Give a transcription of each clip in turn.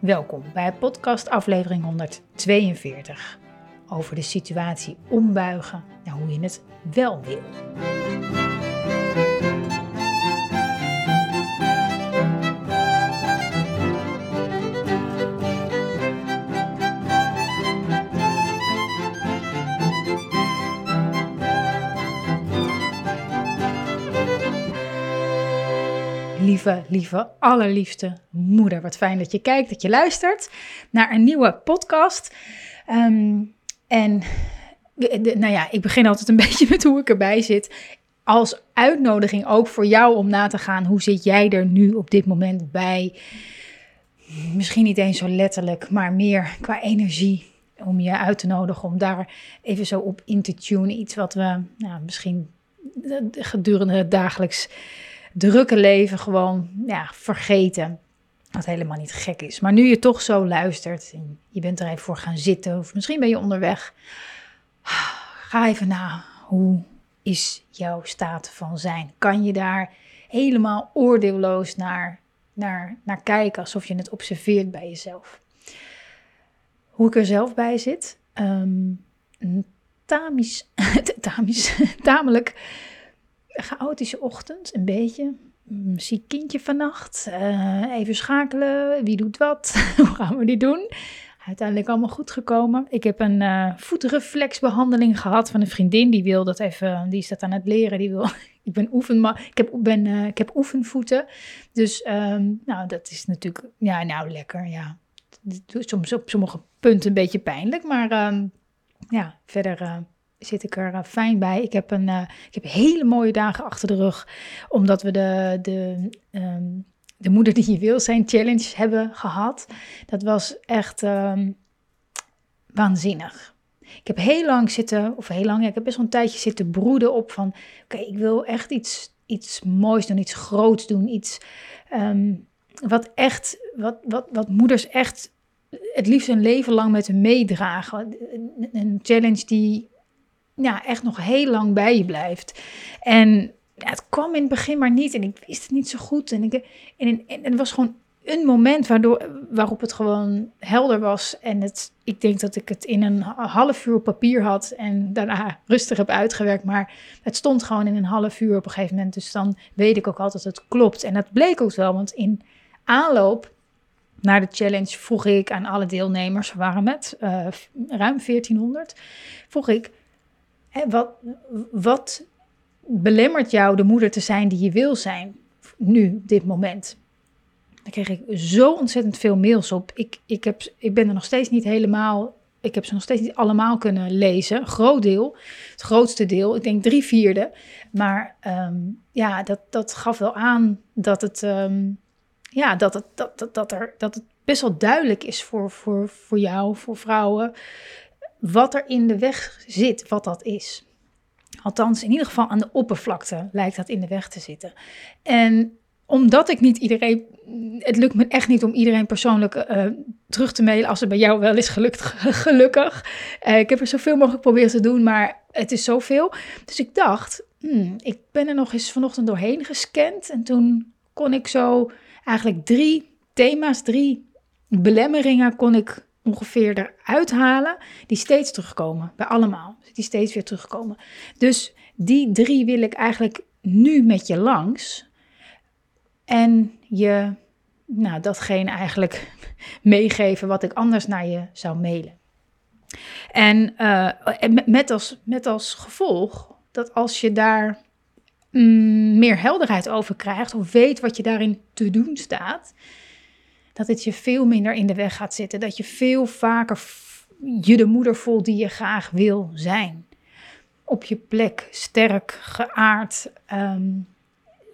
Welkom bij podcast aflevering 142 over de situatie ombuigen naar hoe je het wel wil. Lieve, allerliefste moeder. Wat fijn dat je kijkt, dat je luistert naar een nieuwe podcast. Ehm, en nou ja, ik begin altijd een beetje met hoe ik erbij zit. Als uitnodiging ook voor jou om na te gaan. Hoe zit jij er nu op dit moment bij? Misschien niet eens zo letterlijk, maar meer qua energie. Om je uit te nodigen om daar even zo op in te tunen. Iets wat we nou, misschien gedurende het dagelijks drukke leven gewoon ja, vergeten. Wat helemaal niet gek is. Maar nu je toch zo luistert en je bent er even voor gaan zitten, of misschien ben je onderweg, ga even na. Hoe is jouw staat van zijn? Kan je daar helemaal oordeelloos naar, naar, naar kijken, alsof je het observeert bij jezelf? Hoe ik er zelf bij zit, um, tamis, tamis, tamelijk chaotische ochtend, een beetje. Ziek kindje vannacht. Uh, even schakelen. Wie doet wat? Hoe gaan we die doen? Uiteindelijk allemaal goed gekomen. Ik heb een uh, voetreflexbehandeling gehad van een vriendin. Die wil dat even. Die is dat aan het leren. Die wil. ik ben oefen. Ik heb, ben, uh, ik heb oefenvoeten. Dus um, nou, dat is natuurlijk. Ja, nou lekker. Ja. Soms op sommige punten een beetje pijnlijk. Maar um, ja, verder zit ik er eh, fijn bij. Ik heb, een, uh, ik heb hele mooie dagen achter de rug, omdat we de, de, um, de Moeder die je wil zijn challenge hebben gehad. Dat was echt um, waanzinnig. Ik heb heel lang zitten, of heel lang, ik heb best wel een tijdje zitten broeden op van, oké, ik wil echt iets, iets moois doen, iets groots doen, iets um, wat echt, wat, wat, wat moeders echt het liefst een leven lang met hen meedragen. Een challenge die ja, echt nog heel lang bij je blijft. En ja, het kwam in het begin maar niet en ik wist het niet zo goed. En, ik, en, en, het was gewoon een moment waardoor, waarop het gewoon helder was. En het, ik denk dat ik het in een half uur op papier had en daarna rustig heb uitgewerkt. Maar het stond gewoon in een half uur op een gegeven moment. Dus dan weet ik ook altijd dat het klopt. En dat bleek ook wel, want in aanloop naar de challenge vroeg ik aan alle deelnemers, we waren met uh, ruim 1400, vroeg ik wat, wat belemmert jou de moeder te zijn die je wil zijn nu, dit moment? Daar kreeg ik zo ontzettend veel mails op. Ik, ik, heb, ik ben er nog steeds niet helemaal. Ik heb ze nog steeds niet allemaal kunnen lezen. Een groot deel, het grootste deel, ik denk drie vierde. Maar um, ja, dat, dat gaf wel aan dat het, um, ja, dat, het, dat, dat, dat, er, dat het best wel duidelijk is voor, voor, voor jou, voor vrouwen wat er in de weg zit, wat dat is. Althans, in ieder geval aan de oppervlakte lijkt dat in de weg te zitten. En omdat ik niet iedereen, het lukt me echt niet om iedereen persoonlijk uh, terug te mailen als het bij jou wel is gelukt, gelukkig. Uh, ik heb er zoveel mogelijk proberen te doen, maar het is zoveel. Dus ik dacht, hmm, ik ben er nog eens vanochtend doorheen gescand en toen kon ik zo eigenlijk drie thema's, drie belemmeringen kon ik ongeveer eruit halen, die steeds terugkomen. Bij allemaal. Die steeds weer terugkomen. Dus die drie wil ik eigenlijk nu met je langs. En je, nou, datgene eigenlijk meegeven wat ik anders naar je zou mailen. En uh, met, als, met als gevolg dat als je daar mm, meer helderheid over krijgt, of weet wat je daarin te doen staat, dat het je veel minder in de weg gaat zitten. Dat je veel vaker je de moeder voelt die je graag wil zijn. Op je plek, sterk, geaard, ehm,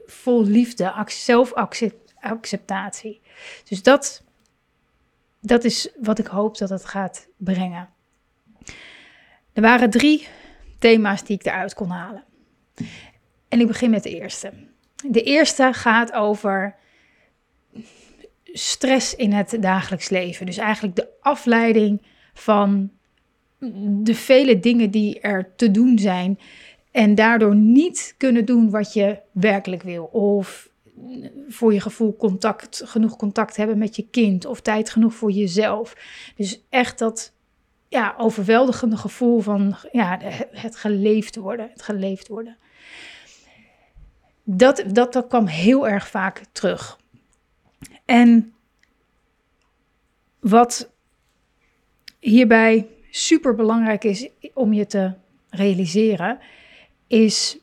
vol liefde, zelfacceptatie. Dus dat dat is wat ik hoop dat het gaat brengen. Er waren drie thema's die ik eruit kon halen. En ik begin met de eerste. De eerste gaat over stress in het dagelijks leven. Dus eigenlijk de afleiding van de vele dingen die er te doen zijn. En daardoor niet kunnen doen wat je werkelijk wil. Of voor je gevoel contact, genoeg contact hebben met je kind. Of tijd genoeg voor jezelf. Dus echt dat ja, overweldigende gevoel van ja, het geleefd worden. Het geleefd worden. Dat, dat, dat kwam heel erg vaak terug. En wat hierbij super belangrijk is om je te realiseren, is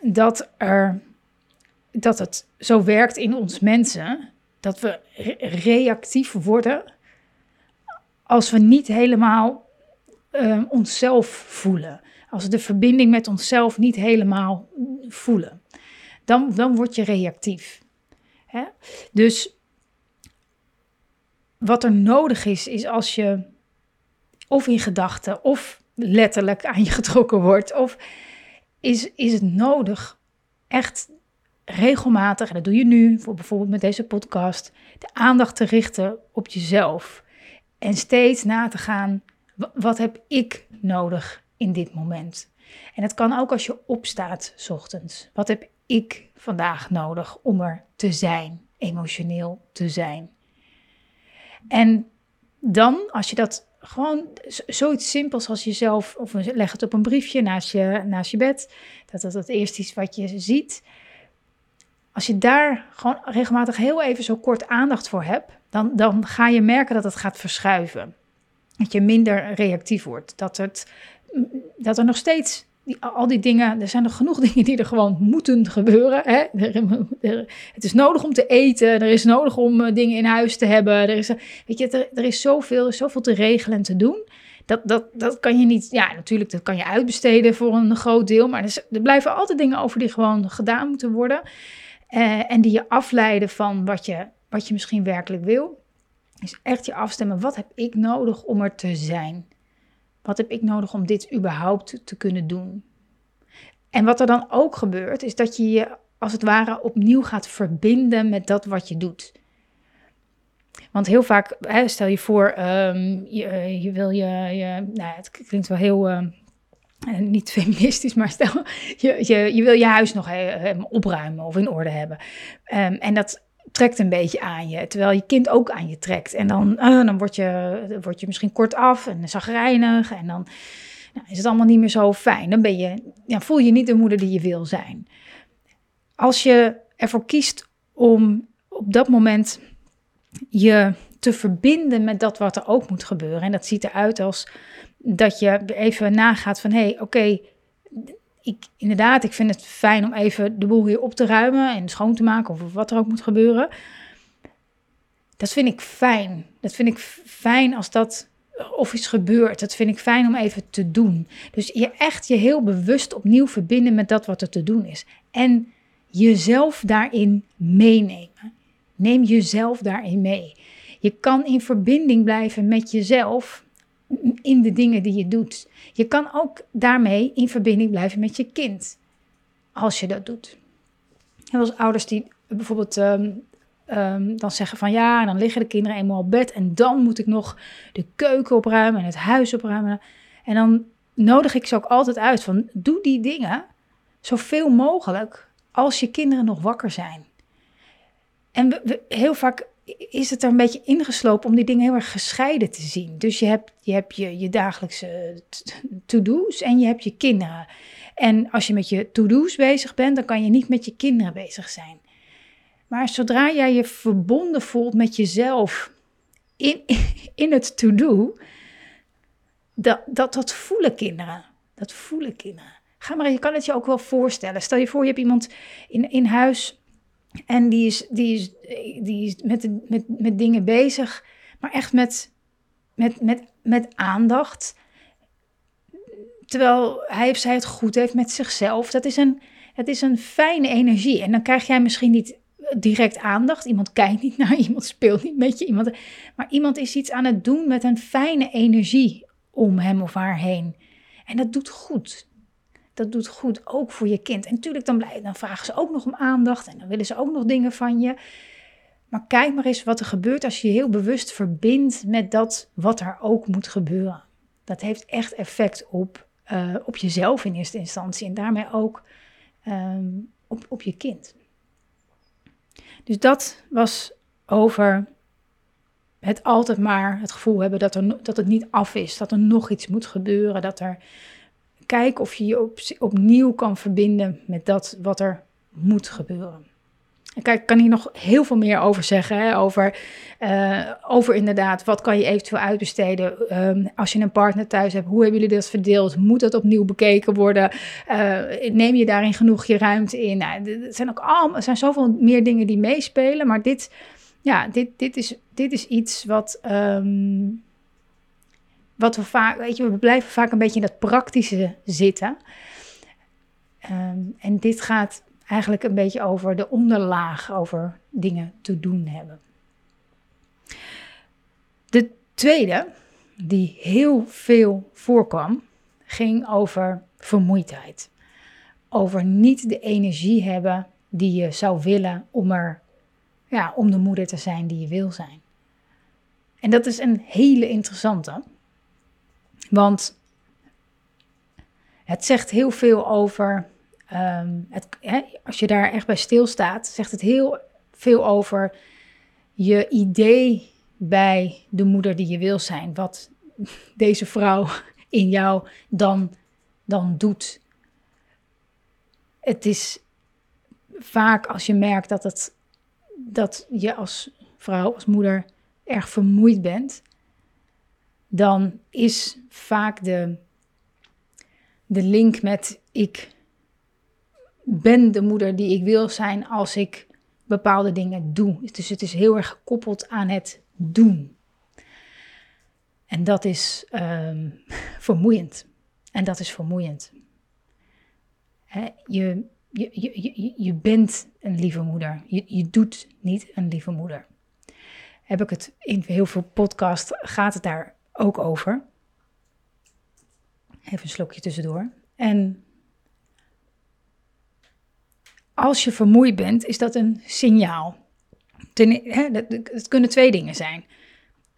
dat, er, dat het zo werkt in ons mensen, dat we reactief worden als we niet helemaal uh, onszelf voelen. Als we de verbinding met onszelf niet helemaal voelen. Dan, dan word je reactief. Hè? Dus wat er nodig is, is als je of in gedachten of letterlijk aan je getrokken wordt, of is, is het nodig echt regelmatig, en dat doe je nu, voor bijvoorbeeld met deze podcast, de aandacht te richten op jezelf. En steeds na te gaan, wat heb ik nodig in dit moment? En het kan ook als je opstaat s ochtends. Wat heb ik vandaag nodig om er te zijn, emotioneel te zijn? En dan, als je dat gewoon zoiets simpels als jezelf, of leg het op een briefje naast je, naast je bed, dat dat het eerst is wat je ziet. Als je daar gewoon regelmatig heel even zo kort aandacht voor hebt, dan, dan ga je merken dat het gaat verschuiven. Dat je minder reactief wordt. Dat, het, dat er nog steeds al die dingen, er zijn nog genoeg dingen die er gewoon moeten gebeuren. Hè? het is nodig om te eten, er is nodig om eh, dingen in huis te hebben. Er is, weet je, er, er is zoveel, zoveel te regelen en te doen. Dat, dat, dat kan je niet, ja, natuurlijk, dat kan je uitbesteden voor een groot deel. Maar er, er blijven altijd dingen over die gewoon gedaan moeten worden. Uh, en die je afleiden van wat je, wat je misschien werkelijk wil. Is echt je afstemmen. Wat heb ik nodig om er te zijn? Wat heb ik nodig om dit überhaupt te kunnen doen? En wat er dan ook gebeurt, is dat je je als het ware opnieuw gaat verbinden met dat wat je doet. Want heel vaak, hè, stel je voor, um, je, eh, je, wil je, nou, het klinkt wel heel, uh, niet feministisch, maar stel, je, je, je wil je huis nog opruimen of in orde hebben. Um, en dat trekt een beetje aan je, terwijl je kind ook aan je trekt. En dan, uh, dan word, je, word je misschien kort af en zagrijnig en dan nou, is het allemaal niet meer zo fijn. Dan ben je, ja, voel je niet de moeder die je wil zijn. Als je ervoor kiest om op dat moment je te verbinden met dat wat er ook moet gebeuren. En dat ziet eruit als dat je even nagaat van hé, hey, oké, ik, inderdaad, ik vind het fijn om even de boel weer op te ruimen en schoon te maken of wat er ook moet gebeuren. Dat vind ik fijn. Dat vind ik fijn als dat of iets gebeurt. Dat vind ik fijn om even te doen. Dus je echt je heel bewust opnieuw verbinden met dat wat er te doen is. En jezelf daarin meenemen. Neem jezelf daarin mee. Je kan in verbinding blijven met jezelf in de dingen die je doet. Je kan ook daarmee in verbinding blijven met je kind, als je dat doet. En als ouders die bijvoorbeeld ehm, ehm, dan zeggen van ja, dan liggen de kinderen eenmaal op bed en dan moet ik nog de keuken opruimen en het huis opruimen. En dan nodig ik ze ook altijd uit van doe die dingen zoveel mogelijk als je kinderen nog wakker zijn. En heel vaak is het er een beetje ingeslopen om die dingen heel erg gescheiden te zien. Dus je hebt je, je, je dagelijkse to-do's en je hebt je kinderen. En als je met je to-do's bezig bent, dan kan je niet met je kinderen bezig zijn. Maar zodra jij je verbonden voelt met jezelf in, in het to-do, dat, dat, dat voelen kinderen. Dat voelen kinderen. Ga maar, je kan het je ook wel voorstellen. Stel je voor, je hebt iemand in, in huis en die is, die is, die is met, met, met dingen bezig, maar echt met, met, met, met aandacht. Terwijl hij of zij het goed heeft met zichzelf. Dat is een, het is een fijne energie. En dan krijg jij misschien niet direct aandacht. Iemand kijkt niet naar, iemand speelt niet met je. Iemand, maar iemand is iets aan het doen met een fijne energie om hem of haar heen. En dat doet goed. Dat doet goed, ook voor je kind. En natuurlijk, dan, dan vragen ze ook nog om aandacht en dan willen ze ook nog dingen van je. Maar kijk maar eens wat er gebeurt als je je heel bewust verbindt met dat wat er ook moet gebeuren. Dat heeft echt effect op, uh, op jezelf in eerste instantie en daarmee ook um, op, op je kind. Dus dat was over het altijd maar het gevoel hebben dat, er, dat het niet af is, dat er nog iets moet gebeuren, dat er kijk of je je op, opnieuw kan verbinden met dat wat er moet gebeuren. Kijk, ik kan hier nog heel veel meer over zeggen. Hè? Over, uh, over inderdaad, wat kan je eventueel uitbesteden? Um, als je een partner thuis hebt, hoe hebben jullie dat verdeeld? Moet dat opnieuw bekeken worden? Uh, neem je daarin genoeg je ruimte in? Nou, er zijn ook er zijn zoveel meer dingen die meespelen. Maar dit, ja, dit, dit, is, dit is iets wat, um, wat we vaak, weet je, we blijven vaak een beetje in dat praktische zitten. Um, en dit gaat eigenlijk een beetje over de onderlaag, over dingen te doen hebben. De tweede, die heel veel voorkwam, ging over vermoeidheid. Over niet de energie hebben die je zou willen om, er, ja, om de moeder te zijn die je wil zijn. En dat is een hele interessante. Want het zegt heel veel over Ehm, het, hè, als je daar echt bij stilstaat, zegt het heel veel over je idee bij de moeder die je wil zijn. Wat deze vrouw in jou dan, dan doet. Het is vaak als je merkt dat, het, dat je als vrouw, als moeder erg vermoeid bent, dan is vaak de, de link met ik ben de moeder die ik wil zijn als ik bepaalde dingen doe. Dus het is heel erg gekoppeld aan het doen. En dat is um, vermoeiend. En dat is vermoeiend. je, je, je, je bent een lieve moeder. Je, je doet niet een lieve moeder. Heb ik het in heel veel podcasts gaat het daar ook over. Even een slokje tussendoor. En als je vermoeid bent, is dat een signaal. Ten, hè, het kunnen twee dingen zijn.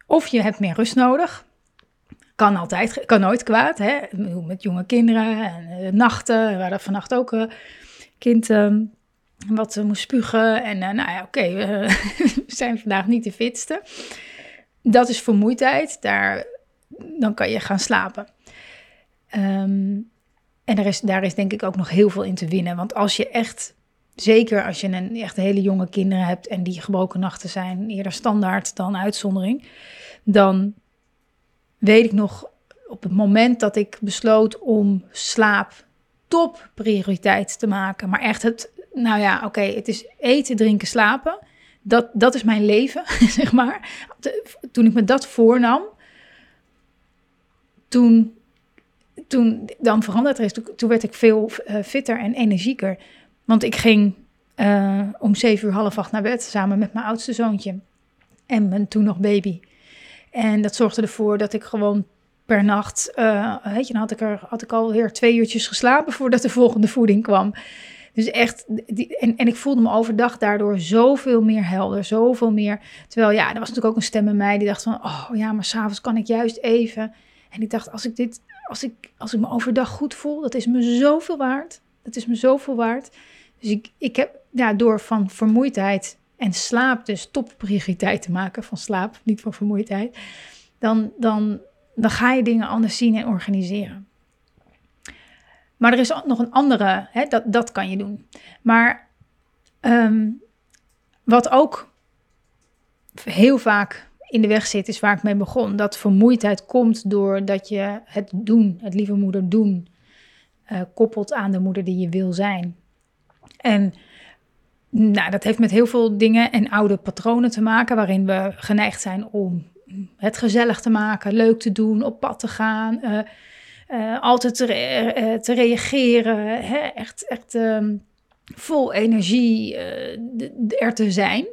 Of je hebt meer rust nodig. Kan altijd, kan nooit kwaad. Hè? Met jonge kinderen en uh, nachten. We hadden vannacht ook een kind uh, wat moest spugen. En nou ja, oké, we zijn vandaag niet de fitste. Dat is vermoeidheid. Daar, dan kan je gaan slapen. Um, en er is, daar is denk ik ook nog heel veel in te winnen. Want als je echt Zeker als je een echt hele jonge kinderen hebt en die gebroken nachten zijn eerder standaard dan uitzondering. Dan weet ik nog op het moment dat ik besloot om slaap top prioriteit te maken. Maar echt het, nou ja, oké, het is eten, drinken, slapen. Dat, dat is mijn leven, zeg maar. Toen ik me dat voornam, toen, toen dan veranderd is, toen, werd ik veel uh, fitter en energieker. Want ik ging uh, om zeven uur half acht naar bed samen met mijn oudste zoontje en mijn toen nog baby. En dat zorgde ervoor dat ik gewoon per nacht, uh, weet je, dan had ik, er, had ik alweer twee uurtjes geslapen voordat de volgende voeding kwam. Dus echt, die, en, en ik voelde me overdag daardoor zoveel meer helder, zoveel meer. Terwijl ja, er was natuurlijk ook een stem in mij die dacht van, oh ja, maar s'avonds kan ik juist even. En ik dacht, als ik dit, als ik, als ik me overdag goed voel, dat is me zoveel waard. Dat is me zoveel waard. Dus ik, ik heb ja, door van vermoeidheid en slaap dus topprioriteit te maken, van slaap, niet van vermoeidheid, dan, dan, dan ga je dingen anders zien en organiseren. Maar er is nog een andere, hè, dat, dat kan je doen. Maar ehm, wat ook heel vaak in de weg zit, is waar ik mee begon. Dat vermoeidheid komt doordat je het doen, het lieve moeder doen, uh, koppelt aan de moeder die je wil zijn. En nou, dat heeft met heel veel dingen en oude patronen te maken, waarin we geneigd zijn om het gezellig te maken, leuk te doen, op pad te gaan, uh, uh, altijd te, uh, te reageren. Hè? Echt, echt, um, vol energie uh, er te zijn.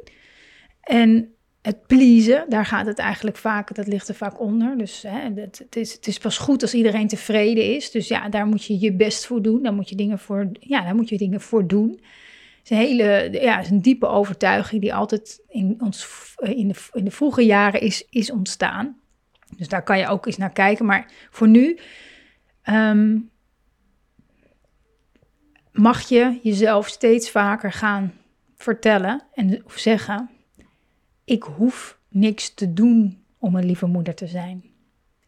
En het pleasen, daar gaat het eigenlijk vaak, dat ligt er vaak onder. Dus hè, het, het, is, het is pas goed als iedereen tevreden is. Dus ja, daar moet je je best voor doen. Daar moet je dingen voor, ja, daar moet je dingen voor doen. Het is een hele, ja, is een diepe overtuiging die altijd in, ons, in, de, in de vroege jaren is, is ontstaan. Dus daar kan je ook eens naar kijken. Maar voor nu ehm, mag je jezelf steeds vaker gaan vertellen en zeggen ik hoef niks te doen om een lieve moeder te zijn.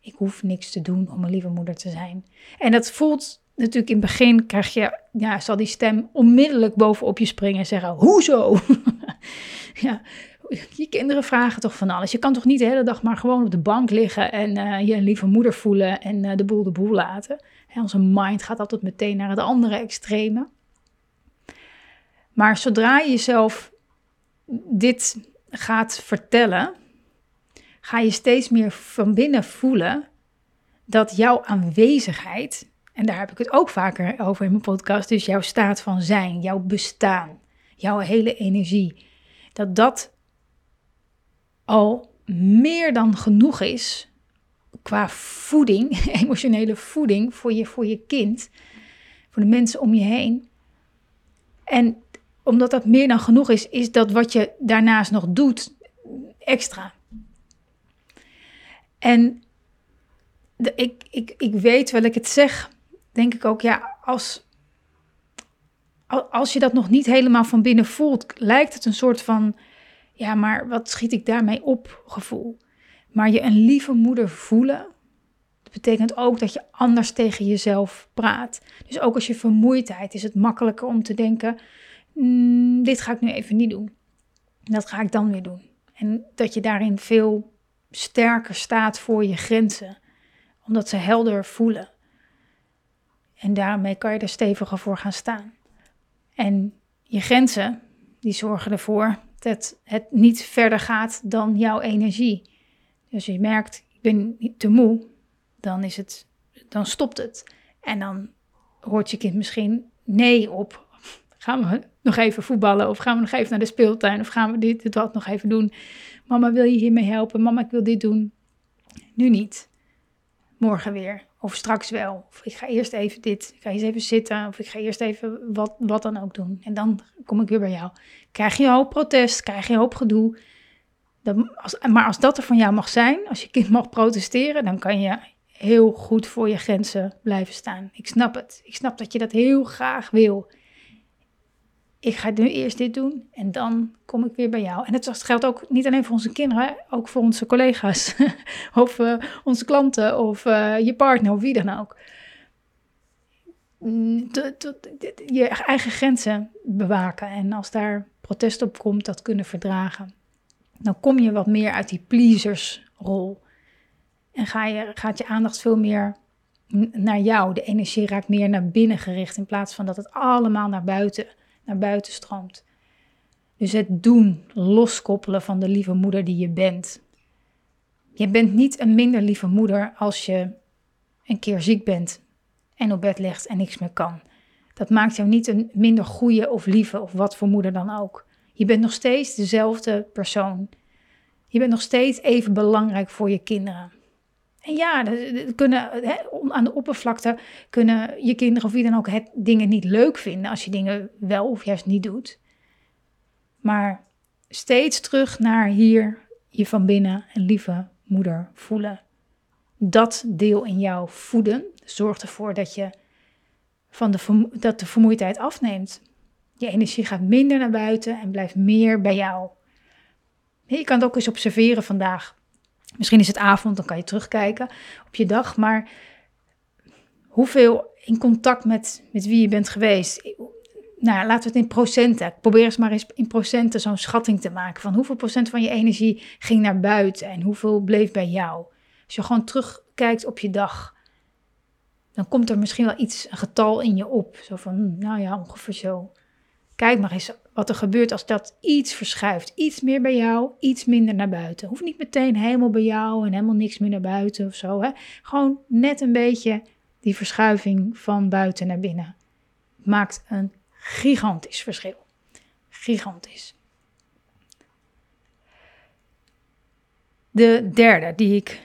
Ik hoef niks te doen om een lieve moeder te zijn. En dat voelt natuurlijk in het begin, krijg je, ja, zal die stem onmiddellijk bovenop je springen en zeggen: Hoezo? ja, je kinderen vragen toch van alles. Je kan toch niet de hele dag maar gewoon op de bank liggen en uh, je lieve moeder voelen en uh, de boel de boel laten. Hè, onze mind gaat altijd meteen naar het andere extreme. Maar zodra je jezelf dit gaat vertellen, ga je steeds meer van binnen voelen dat jouw aanwezigheid, en daar heb ik het ook vaker over in mijn podcast, dus jouw staat van zijn, jouw bestaan, jouw hele energie, dat dat al meer dan genoeg is qua voeding, emotionele voeding voor je, voor je kind, voor de mensen om je heen. En omdat dat meer dan genoeg is, is dat wat je daarnaast nog doet extra. En de, ik, ik, ik weet, wel ik het zeg, denk ik ook, ja, als, als je dat nog niet helemaal van binnen voelt, lijkt het een soort van, ja, maar wat schiet ik daarmee op gevoel. Maar je een lieve moeder voelen, dat betekent ook dat je anders tegen jezelf praat. Dus ook als je vermoeidheid is het makkelijker om te denken, mm, dit ga ik nu even niet doen. Dat ga ik dan weer doen. En dat je daarin veel sterker staat voor je grenzen, omdat ze helder voelen. En daarmee kan je er steviger voor gaan staan. En je grenzen, die zorgen ervoor dat het niet verder gaat dan jouw energie. Dus je merkt, ik ben te moe, dan, is het, dan stopt het. En dan hoort je kind misschien nee op Gaan we nog even voetballen? Of gaan we nog even naar de speeltuin? Of gaan we dit, dit, wat nog even doen? Mama, wil je hiermee helpen? Mama, ik wil dit doen. Nu niet. Morgen weer. Of straks wel. Of ik ga eerst even dit. Ik ga eens even zitten. Of ik ga eerst even wat, wat dan ook doen. En dan kom ik weer bij jou. Krijg je hoop protest? Krijg je hoop gedoe? als, maar als dat er van jou mag zijn, als je kind mag protesteren, dan kan je heel goed voor je grenzen blijven staan. Ik snap het. Ik snap dat je dat heel graag wil ik ga nu eerst dit doen en dan kom ik weer bij jou. En het geldt ook niet alleen voor onze kinderen, ook voor onze collega's of uh, onze klanten of uh, je partner of wie dan ook. Mm, je eigen grenzen bewaken en als daar protest op komt, dat kunnen verdragen. Dan kom je wat meer uit die pleasersrol en ga je, gaat je aandacht veel meer naar jou. De energie raakt meer naar binnen gericht in plaats van dat het allemaal naar buiten naar buiten stroomt. Dus het doen, loskoppelen van de lieve moeder die je bent. Je bent niet een minder lieve moeder als je een keer ziek bent en op bed ligt en niks meer kan. Dat maakt jou niet een minder goede of lieve of wat voor moeder dan ook. Je bent nog steeds dezelfde persoon. Je bent nog steeds even belangrijk voor je kinderen. En ja, kunnen, aan de oppervlakte kunnen je kinderen of wie dan ook het dingen niet leuk vinden als je dingen wel of juist niet doet. Maar steeds terug naar hier je van binnen een lieve moeder voelen. Dat deel in jou voeden zorgt ervoor dat je van de, dat de vermoeidheid afneemt. Je energie gaat minder naar buiten en blijft meer bij jou. Je kan het ook eens observeren vandaag. Misschien is het avond, dan kan je terugkijken op je dag. Maar hoeveel in contact met, met wie je bent geweest. Nou, laten we het in procenten. Probeer eens maar eens in procenten zo'n schatting te maken. Van hoeveel procent van je energie ging naar buiten en hoeveel bleef bij jou. Als je gewoon terugkijkt op je dag, dan komt er misschien wel iets, een getal in je op. Zo van, nou ja, ongeveer zo. Kijk maar eens wat er gebeurt als dat iets verschuift. Iets meer bij jou, iets minder naar buiten. Hoeft niet meteen helemaal bij jou en helemaal niks meer naar buiten of zo. Hè? Gewoon net een beetje die verschuiving van buiten naar binnen. Maakt een gigantisch verschil. Gigantisch. De derde die ik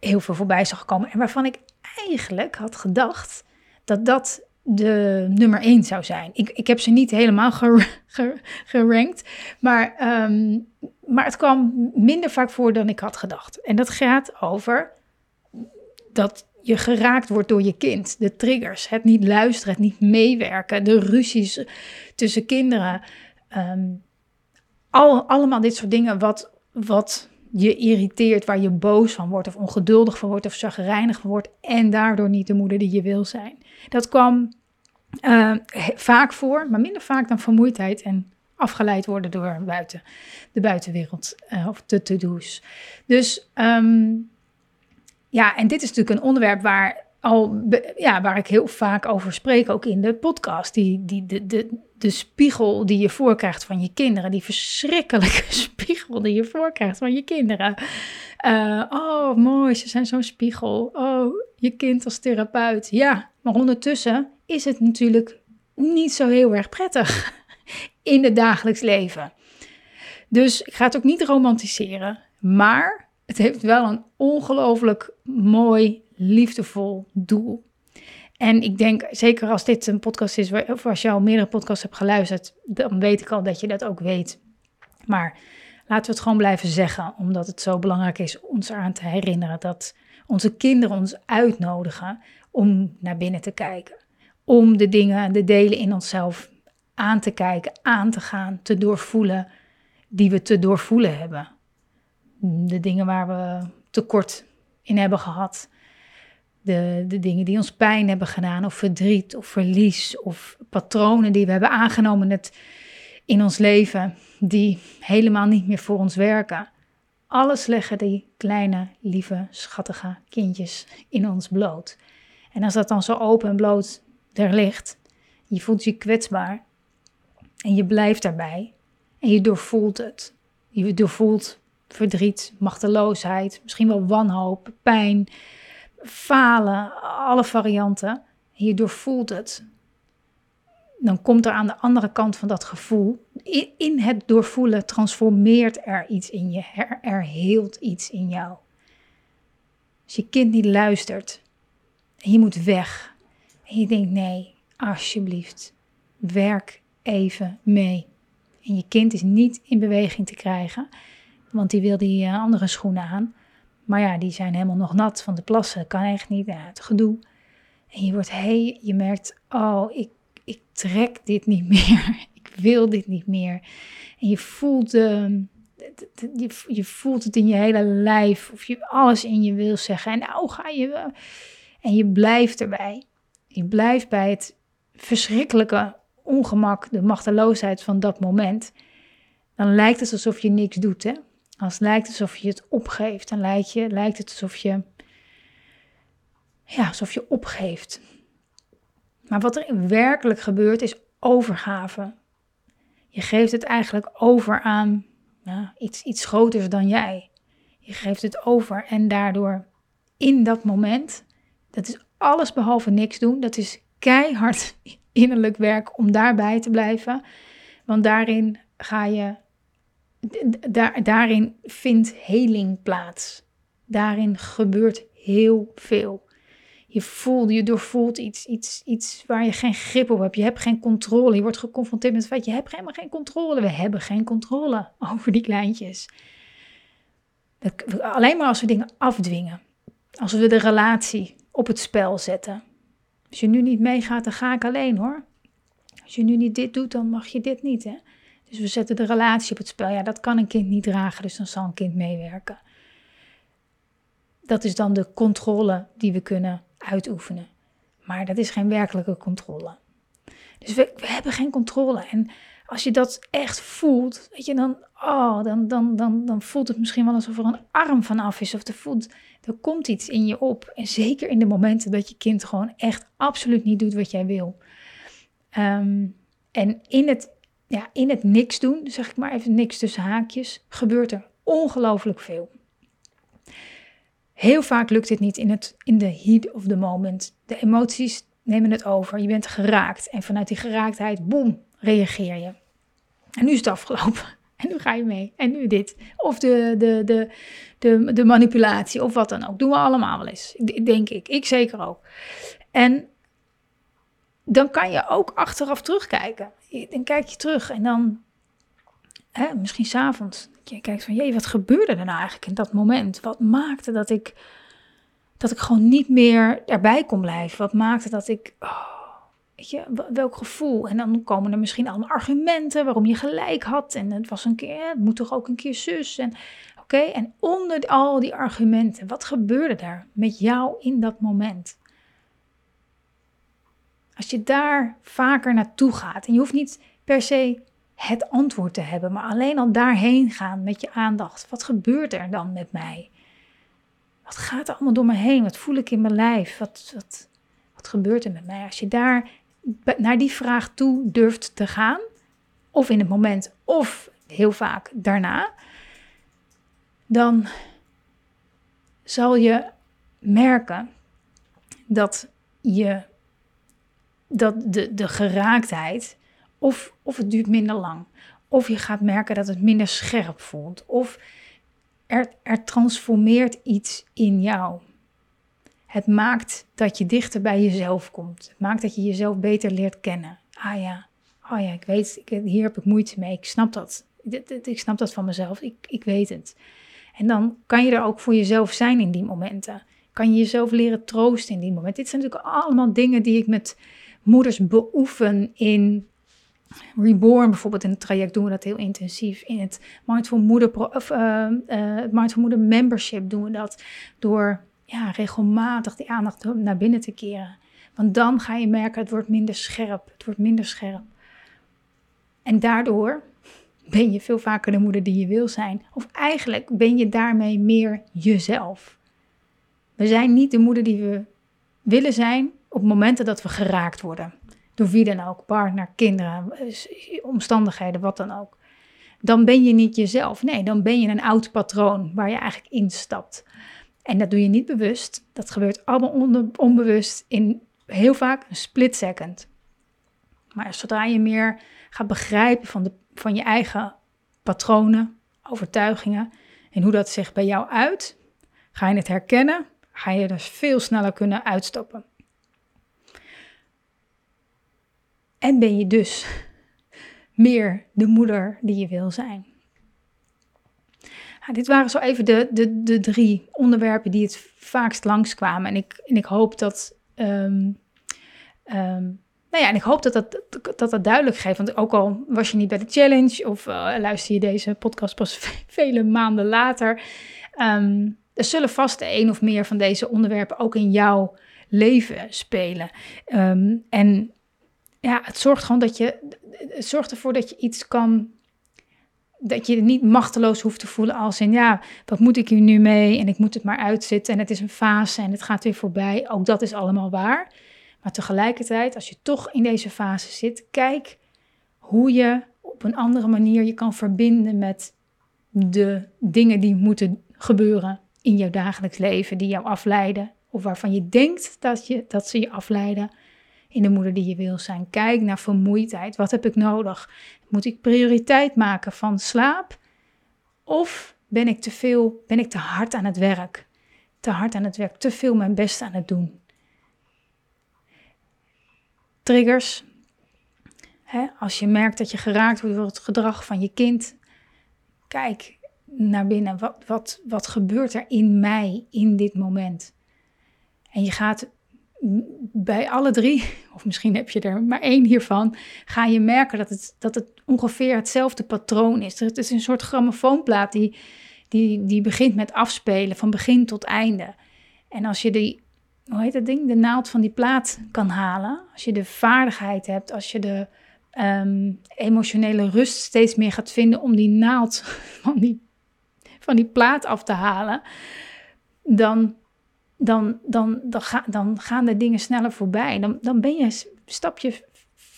heel veel voorbij zag komen en waarvan ik eigenlijk had gedacht dat dat de nummer 1 zou zijn. Ik, ik heb ze niet helemaal gerankt, maar, ehm, maar het kwam minder vaak voor dan ik had gedacht. En dat gaat over dat je geraakt wordt door je kind. De triggers, het niet luisteren, het niet meewerken, de ruzies tussen kinderen. Ehm, al, allemaal dit soort dingen wat, wat je irriteert, waar je boos van wordt, of ongeduldig van wordt, of zagrijnig van wordt, en daardoor niet de moeder die je wil zijn. Dat kwam uh, vaak voor, maar minder vaak dan vermoeidheid en afgeleid worden door buiten, de buitenwereld uh, of de to-do's. Dus um, ja, en dit is natuurlijk een onderwerp waar, al, ja, waar ik heel vaak over spreek, ook in de podcast. Die, die, de, de, de spiegel die je voorkrijgt van je kinderen, die verschrikkelijke spiegel die je voorkrijgt van je kinderen. Uh, oh, mooi, ze zijn zo'n spiegel. Oh, je kind als therapeut. Ja, maar ondertussen is het natuurlijk niet zo heel erg prettig in het dagelijks leven. Dus ik ga het ook niet romantiseren, maar het heeft wel een ongelooflijk mooi, liefdevol doel. En ik denk, zeker als dit een podcast is, of als je al meerdere podcasts hebt geluisterd, dan weet ik al dat je dat ook weet. Maar laten we het gewoon blijven zeggen, omdat het zo belangrijk is ons eraan te herinneren dat onze kinderen ons uitnodigen om naar binnen te kijken. Om de dingen en de delen in onszelf aan te kijken, aan te gaan, te doorvoelen, die we te doorvoelen hebben de dingen waar we tekort in hebben gehad. De, de dingen die ons pijn hebben gedaan, of verdriet, of verlies, of patronen die we hebben aangenomen het, in ons leven, die helemaal niet meer voor ons werken. Alles leggen die kleine, lieve, schattige kindjes in ons bloot. En als dat dan zo open en bloot er ligt, je voelt je kwetsbaar en je blijft daarbij en je doorvoelt het. Je doorvoelt verdriet, machteloosheid, misschien wel wanhoop, pijn, falen, alle varianten. En je doorvoelt het. Dan komt er aan de andere kant van dat gevoel, in, het doorvoelen transformeert er iets in je, er, er heelt iets in jou. Als je kind niet luistert je moet weg en je denkt nee, alsjeblieft, werk even mee. En je kind is niet in beweging te krijgen want die wil die eh, andere schoenen aan. Maar ja, die zijn helemaal nog nat van de plassen. Kan echt niet. Ja, het gedoe. En je wordt, hey, je merkt, oh, ik, ik trek dit niet meer. ik wil dit niet meer. En je voelt, uh, je, je voelt het in je hele lijf. Of je alles in je wil zeggen. En nou ga je. En je blijft erbij. Je blijft bij het verschrikkelijke ongemak, de machteloosheid van dat moment. Dan lijkt het alsof je niks doet, hè? Als het lijkt alsof je het opgeeft, dan lijkt, je, lijkt het alsof je, ja, alsof je opgeeft. Maar wat er werkelijk gebeurt is overgave. Je geeft het eigenlijk over aan ja, iets, iets groters dan jij. Je geeft het over en daardoor in dat moment, dat is alles behalve niks doen. Dat is keihard innerlijk werk om daarbij te blijven. Want daarin ga je daar, daarin vindt heling plaats. Daarin gebeurt heel veel. Je voelt, je doorvoelt iets, iets, iets waar je geen grip op hebt. Je hebt geen controle. Je wordt geconfronteerd met het feit, je hebt helemaal geen controle. We hebben geen controle over die kleintjes. Alleen maar als we dingen afdwingen. Als we de relatie op het spel zetten. Als je nu niet meegaat, dan ga ik alleen hoor. Als je nu niet dit doet, dan mag je dit niet hè. Dus we zetten de relatie op het spel. Ja, dat kan een kind niet dragen, dus dan zal een kind meewerken. Dat is dan de controle die we kunnen uitoefenen. Maar dat is geen werkelijke controle. Dus we, hebben geen controle. En als je dat echt voelt, weet je, dan, oh, dan, dan, dan, dan voelt het misschien wel alsof er een arm vanaf is. Of er, voelt, er komt iets in je op. En zeker in de momenten dat je kind gewoon echt absoluut niet doet wat jij wil. Ehm, en in het ja, in het niks doen, zeg ik maar even niks tussen haakjes, gebeurt er ongelooflijk veel. Heel vaak lukt dit niet in, het, in de heat of the moment. De emoties, nemen het over. Je bent geraakt. En vanuit die geraaktheid, boem, reageer je. En nu is het afgelopen. En nu ga je mee. En nu dit. Of de, de, de, de, de manipulatie, of wat dan ook. Doen we allemaal wel eens. Denk ik. Ik zeker ook. En dan kan je ook achteraf terugkijken. Dan kijk je terug en dan, hè, misschien s'avonds, je kijkt van, jee, wat gebeurde er nou eigenlijk in dat moment? Wat maakte dat ik, dat ik gewoon niet meer erbij kon blijven? Wat maakte dat ik, oh, welk gevoel? En dan komen er misschien allemaal argumenten waarom je gelijk had. En het was een keer, het moet toch ook een keer zus. En oké, en onder al die argumenten, wat gebeurde daar met jou in dat moment? Als je daar vaker naartoe gaat en je hoeft niet per se het antwoord te hebben, maar alleen al daarheen gaan met je aandacht. Wat gebeurt er dan met mij? Wat gaat er allemaal door me heen? Wat voel ik in mijn lijf? Wat, wat, wat gebeurt er met mij? Als je daar naar die vraag toe durft te gaan, of in het moment, of heel vaak daarna, dan zal je merken dat je dat de, de geraaktheid, of, of het duurt minder lang, of je gaat merken dat het minder scherp voelt, of er, er transformeert iets in jou. Het maakt dat je dichter bij jezelf komt. Het maakt dat je jezelf beter leert kennen. Ah ja, oh ja, ik weet, ik, hier heb ik moeite mee. Ik snap dat. Ik snap dat van mezelf. Ik, ik weet het. En dan kan je er ook voor jezelf zijn in die momenten. Kan je jezelf leren troosten in die momenten. Dit zijn natuurlijk allemaal dingen die ik met moeders beoefen in Reborn bijvoorbeeld in het traject doen we dat heel intensief. In het Mindful Moeder, of, uh, uh, Mindful Moeder Membership doen we dat door ja, regelmatig die aandacht naar binnen te keren. Want dan ga je merken, het wordt minder scherp. Het wordt minder scherp. En daardoor ben je veel vaker de moeder die je wil zijn. Of eigenlijk ben je daarmee meer jezelf. We zijn niet de moeder die we willen zijn op momenten dat we geraakt worden. Door wie dan ook, partner, kinderen, omstandigheden, wat dan ook. Dan ben je niet jezelf. Nee, dan ben je een oud patroon waar je eigenlijk instapt. En dat doe je niet bewust. Dat gebeurt allemaal onbewust in heel vaak een split second. Maar zodra je meer gaat begrijpen van, de, van je eigen patronen, overtuigingen en hoe dat zich bij jou uit, ga je het herkennen, ga je er veel sneller kunnen uitstappen. En ben je dus meer de moeder die je wil zijn. Dit waren zo even de, de, de drie onderwerpen die het vaakst langskwamen. En ik, en ik hoop dat. Um, nou ja, en ik hoop dat dat, dat dat duidelijk geeft. Want ook al was je niet bij de challenge of uh, luister je deze podcast pas vele maanden later. Um, er zullen vast een of meer van deze onderwerpen ook in jouw leven spelen. En ja, het zorgt gewoon dat je, het zorgt ervoor dat je iets kan, dat je niet machteloos hoeft te voelen als in, ja, wat moet ik hier nu mee en ik moet het maar uitzitten en het is een fase en het gaat weer voorbij. Ook dat is allemaal waar. Maar tegelijkertijd, als je toch in deze fase zit, kijk hoe je op een andere manier je kan verbinden met de dingen die moeten gebeuren in jouw dagelijks leven, die jou afleiden of waarvan je denkt dat, je, dat ze je afleiden in de moeder die je wil zijn. Kijk naar vermoeidheid. Wat heb ik nodig? Moet ik prioriteit maken van slaap? Of ben ik te veel, ben ik te hard aan het werk? Te hard aan het werk, te veel mijn best aan het doen. Triggers. als je merkt dat je geraakt wordt door het gedrag van je kind, kijk naar binnen. Wat, wat, wat gebeurt er in mij in dit moment? En je gaat bij alle drie, of misschien heb je er maar één hiervan, ga je merken dat het, dat het ongeveer hetzelfde patroon is. Het is een soort grammofoonplaat die, die, die begint met afspelen van begin tot einde. En als je die, hoe heet dat ding, de naald van die plaat kan halen, als je de vaardigheid hebt, als je de um, emotionele rust steeds meer gaat vinden om die naald van die, van die plaat af te halen, dan dan, dan, dan, dan gaan de dingen sneller voorbij. Dan, dan ben je, stap je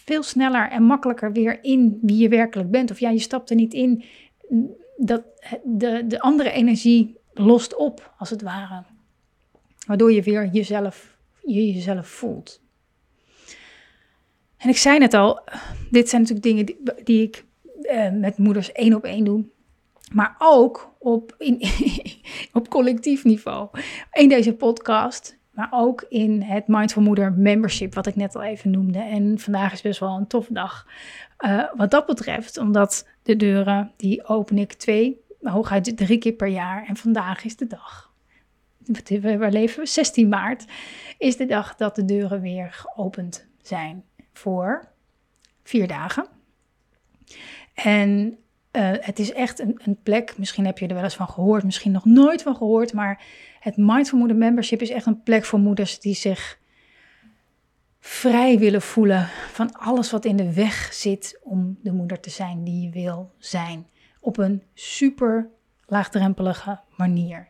veel sneller en makkelijker weer in wie je werkelijk bent. Of ja, je stapt er niet in. Dat de, de andere energie lost op, als het ware. Waardoor je weer jezelf, je jezelf voelt. En ik zei net al, dit zijn natuurlijk dingen die, die ik uh, met moeders één op één doe. Maar ook op, in, op collectief niveau. In deze podcast, maar ook in het Mindful Moeder Membership, wat ik net al even noemde. En vandaag is best wel een toffe dag uh, wat dat betreft, omdat de deuren, die open ik twee, hooguit drie keer per jaar. En vandaag is de dag. Waar leven we? 16 maart is de dag dat de deuren weer geopend zijn voor vier dagen. En uh, het is echt een, een, plek, misschien heb je er wel eens van gehoord, misschien nog nooit van gehoord, maar het Mindful Moeder Membership is echt een plek voor moeders die zich vrij willen voelen van alles wat in de weg zit om de moeder te zijn die je wil zijn. Op een super laagdrempelige manier.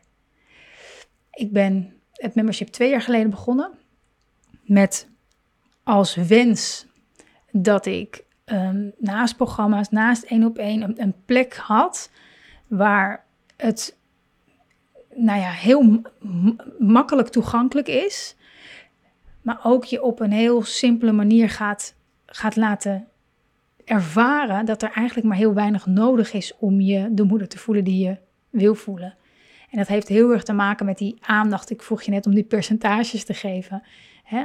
Ik ben het membership twee jaar geleden begonnen met als wens dat ik um, naast programma's, naast één op één, een, een, plek had waar het nou ja, heel makkelijk toegankelijk is, maar ook je op een heel simpele manier gaat, gaat laten ervaren dat er eigenlijk maar heel weinig nodig is om je de moeder te voelen die je wil voelen. En dat heeft heel erg te maken met die aandacht. Ik vroeg je net om die percentages te geven.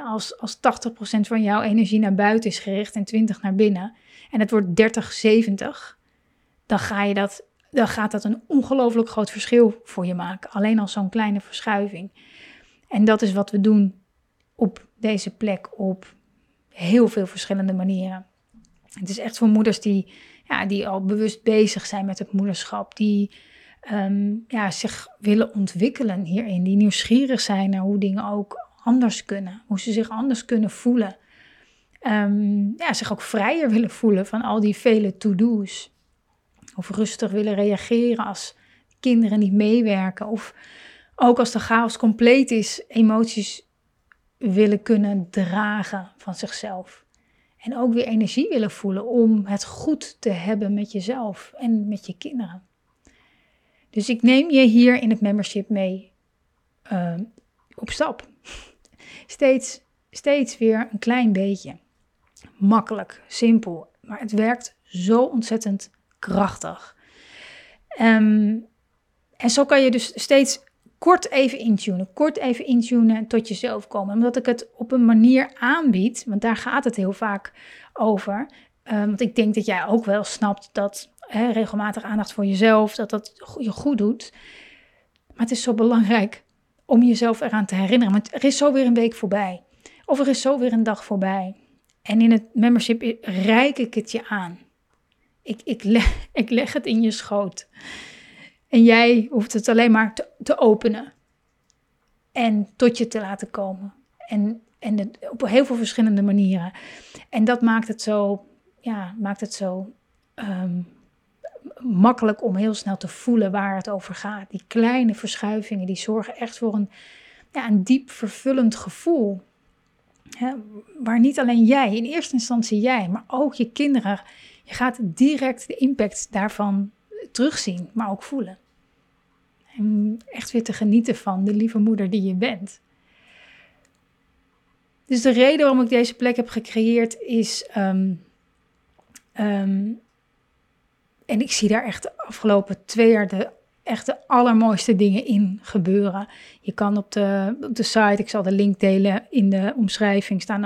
Als, als 80% van jouw energie naar buiten is gericht en 20% naar binnen, en het wordt 30-70, dan, ga je dat, dan gaat dat een ongelooflijk groot verschil voor je maken. Alleen al zo'n kleine verschuiving. En dat is wat we doen op deze plek op heel veel verschillende manieren. Het is echt voor moeders die, ja, die al bewust bezig zijn met het moederschap, die Ehm, ja, zich willen ontwikkelen hierin. Die nieuwsgierig zijn naar hoe dingen ook anders kunnen. Hoe ze zich anders kunnen voelen. Um, ja, zich ook vrijer willen voelen van al die vele to-do's. Of rustig willen reageren als kinderen niet meewerken. Of ook als de chaos compleet is, emoties willen kunnen dragen van zichzelf. En ook weer energie willen voelen om het goed te hebben met jezelf en met je kinderen. Dus ik neem je hier in het membership mee uh, op stap. Steeds, steeds weer een klein beetje. Makkelijk, simpel, maar het werkt zo ontzettend krachtig. Um, en zo kan je dus steeds kort even intunen, kort even intunen tot jezelf komen. Omdat ik het op een manier aanbied, want daar gaat het heel vaak over. Um, want ik denk dat jij ook wel snapt dat hè, regelmatig aandacht voor jezelf, dat dat je goed doet. Maar het is zo belangrijk om jezelf eraan te herinneren. Want er is zo weer een week voorbij. Of er is zo weer een dag voorbij. En in het membership reik ik het je aan. Ik, ik, leg, ik leg het in je schoot. En jij hoeft het alleen maar te, te openen. En tot je te laten komen. En, en op heel veel verschillende manieren. En dat maakt het zo, ja, maakt het zo um, makkelijk om heel snel te voelen waar het over gaat. Die kleine verschuivingen die zorgen echt voor een, ja, een diep vervullend gevoel. waar niet alleen jij, in eerste instantie jij, maar ook je kinderen, je gaat direct de impact daarvan terugzien, maar ook voelen. En echt weer te genieten van de lieve moeder die je bent. Dus de reden waarom ik deze plek heb gecreëerd is um, en ik zie daar echt de afgelopen twee jaar de echt de allermooiste dingen in gebeuren. Je kan op de, op de site, ik zal de link delen in de omschrijving, staan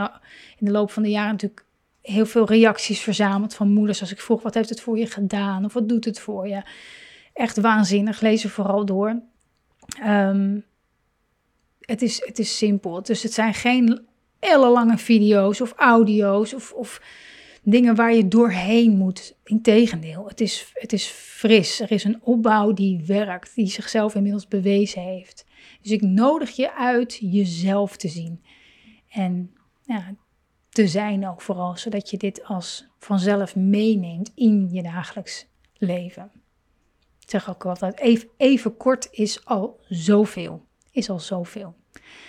in de loop van de jaren natuurlijk heel veel reacties verzameld van moeders. Als ik vroeg, wat heeft het voor je gedaan? Of wat doet het voor je? Echt waanzinnig, lees er vooral door. Ehm, het, is, het is simpel. Dus het zijn geen ellenlange video's of audio's of, of dingen waar je doorheen moet. Integendeel, het is, het is fris. Er is een opbouw die werkt, die zichzelf inmiddels bewezen heeft. Dus ik nodig je uit jezelf te zien. En ja, te zijn ook vooral, zodat je dit als vanzelf meeneemt in je dagelijks leven. Ik zeg ook altijd, even, even kort is al zoveel. Is al zoveel.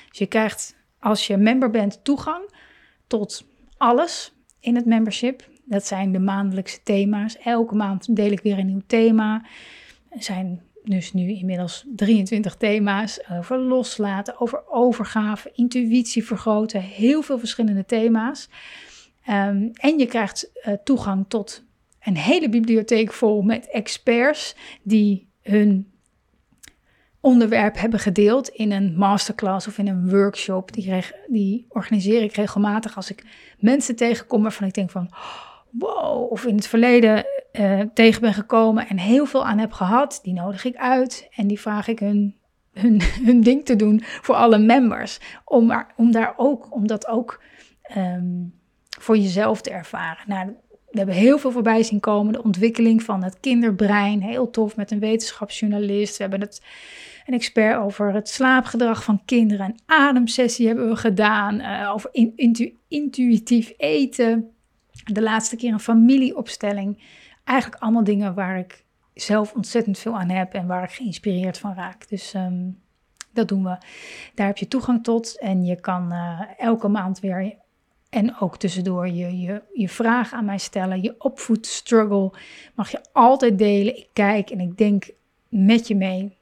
Dus je krijgt, als je member bent, toegang tot alles in het membership. Dat zijn de maandelijkse thema's. Elke maand deel ik weer een nieuw thema. Er zijn dus nu inmiddels 23 thema's over loslaten, over overgave, intuïtie vergroten. Heel veel verschillende thema's. Ehm, en je krijgt uh, toegang tot een hele bibliotheek vol met experts die hun onderwerp hebben gedeeld in een masterclass of in een workshop. Die, die organiseer ik regelmatig als ik mensen tegenkom waarvan ik denk van wow, of in het verleden uh, tegen ben gekomen en heel veel aan heb gehad. Die nodig ik uit en die vraag ik hun, hun, hun ding te doen voor alle members. Om, om, daar ook, om dat ook um, voor jezelf te ervaren. Nou, we hebben heel veel voorbij zien komen. De ontwikkeling van het kinderbrein, heel tof met een wetenschapsjournalist. We hebben het, een expert over het slaapgedrag van kinderen. Een ademsessie hebben we gedaan. Uh, over intu intuïtief eten. De laatste keer een familieopstelling. Eigenlijk allemaal dingen waar ik zelf ontzettend veel aan heb en waar ik geïnspireerd van raak. Dus um, dat doen we. Daar heb je toegang tot en je kan uh, elke maand weer en ook tussendoor je, je, je vraag aan mij stellen, je opvoedstruggle mag je altijd delen. Ik kijk en ik denk met je mee.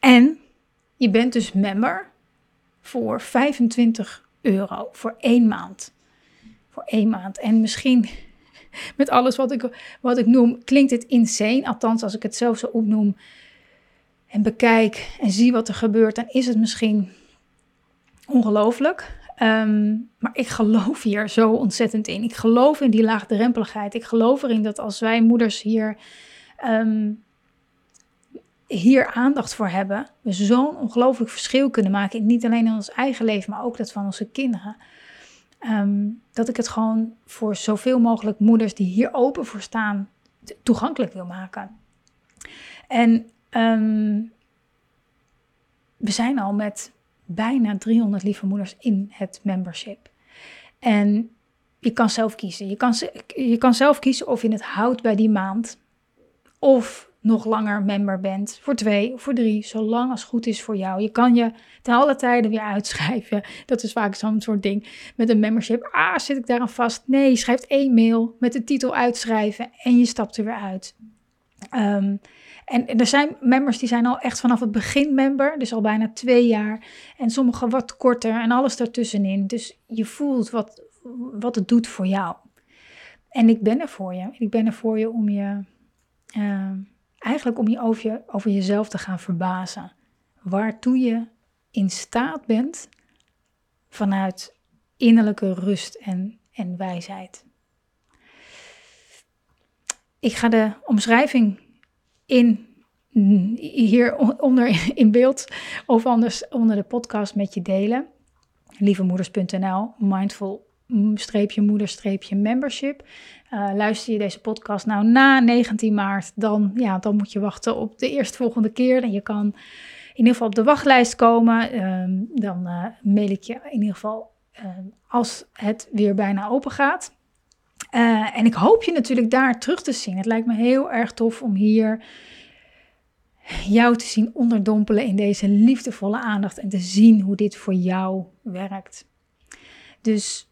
En je bent dus member voor 25 euro voor één maand. Voor één maand. En misschien met alles wat ik, wat ik noem, klinkt het insane. Althans, als ik het zelf zo opnoem en bekijk en zie wat er gebeurt, dan is het misschien ongelooflijk. Ehm, maar ik geloof hier zo ontzettend in. Ik geloof in die laagdrempeligheid. Ik geloof erin dat als wij moeders hier, um, hier aandacht voor hebben, we zo'n ongelooflijk verschil kunnen maken. Niet alleen in ons eigen leven, maar ook dat van onze kinderen. Ehm, dat ik het gewoon voor zoveel mogelijk moeders die hier open voor staan, toegankelijk wil maken. En we zijn al met bijna 300 lieve moeders in het membership. En je kan zelf kiezen. Je kan, je kan zelf kiezen of je het houdt bij die maand. Of nog langer member bent. Voor twee voor drie. Zolang als goed is voor jou. Je kan je ten alle tijden weer uitschrijven. Dat is vaak zo'n soort ding. Met een membership. Ah, zit ik daar aan vast? Nee, schrijft één mail met de titel uitschrijven. En je stapt er weer uit. Um, en er zijn members die zijn al echt vanaf het begin member, dus al bijna twee jaar. En sommige wat korter en alles daartussenin. Dus je voelt wat, wat het doet voor jou. En ik ben er voor je. Ik ben er voor je om je, uh, eigenlijk om je over, je over jezelf te gaan verbazen. Waartoe je in staat bent vanuit innerlijke rust en, en wijsheid. Ik ga de omschrijving in, hier onder in beeld of anders onder de podcast met je delen. Lievemoeders.nl, mindful moeder-membership. Uh, luister je deze podcast nou na 19 maart, dan, ja, dan moet je wachten op de eerstvolgende keer. En je kan in ieder geval op de wachtlijst komen. Uh, dan uh, mail ik je in ieder geval ehm, als het weer bijna open gaat. Uh, en ik hoop je natuurlijk daar terug te zien. Het lijkt me heel erg tof om hier jou te zien onderdompelen in deze liefdevolle aandacht en te zien hoe dit voor jou werkt. Dus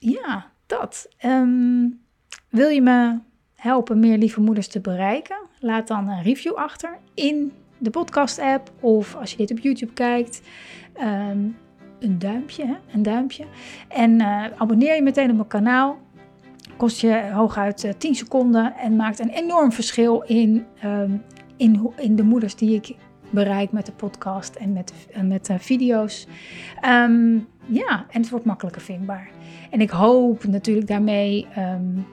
ja, dat. Um, wil je me helpen meer lieve moeders te bereiken? Laat dan een review achter in de podcast-app of als je dit op YouTube kijkt. Um, een duimpje, hè? een duimpje. En uh, abonneer je meteen op mijn kanaal kost je hooguit 10 eh, seconden en maakt een enorm verschil in, um, in, in de moeders die ik bereik met de podcast en met, uh, met de video's. Um, ja, en het wordt makkelijker vindbaar. En ik hoop natuurlijk daarmee um,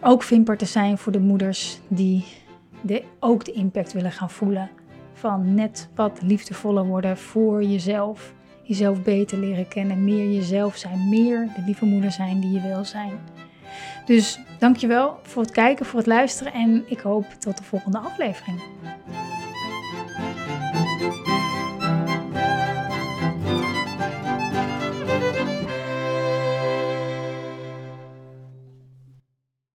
ook vindbaar te zijn voor de moeders die de, ook de impact willen gaan voelen van net wat liefdevoller worden voor jezelf jezelf beter leren kennen, meer jezelf zijn, meer de lieve moeder zijn die je wil zijn. Dus dankjewel voor het kijken, voor het luisteren en ik hoop tot de volgende aflevering.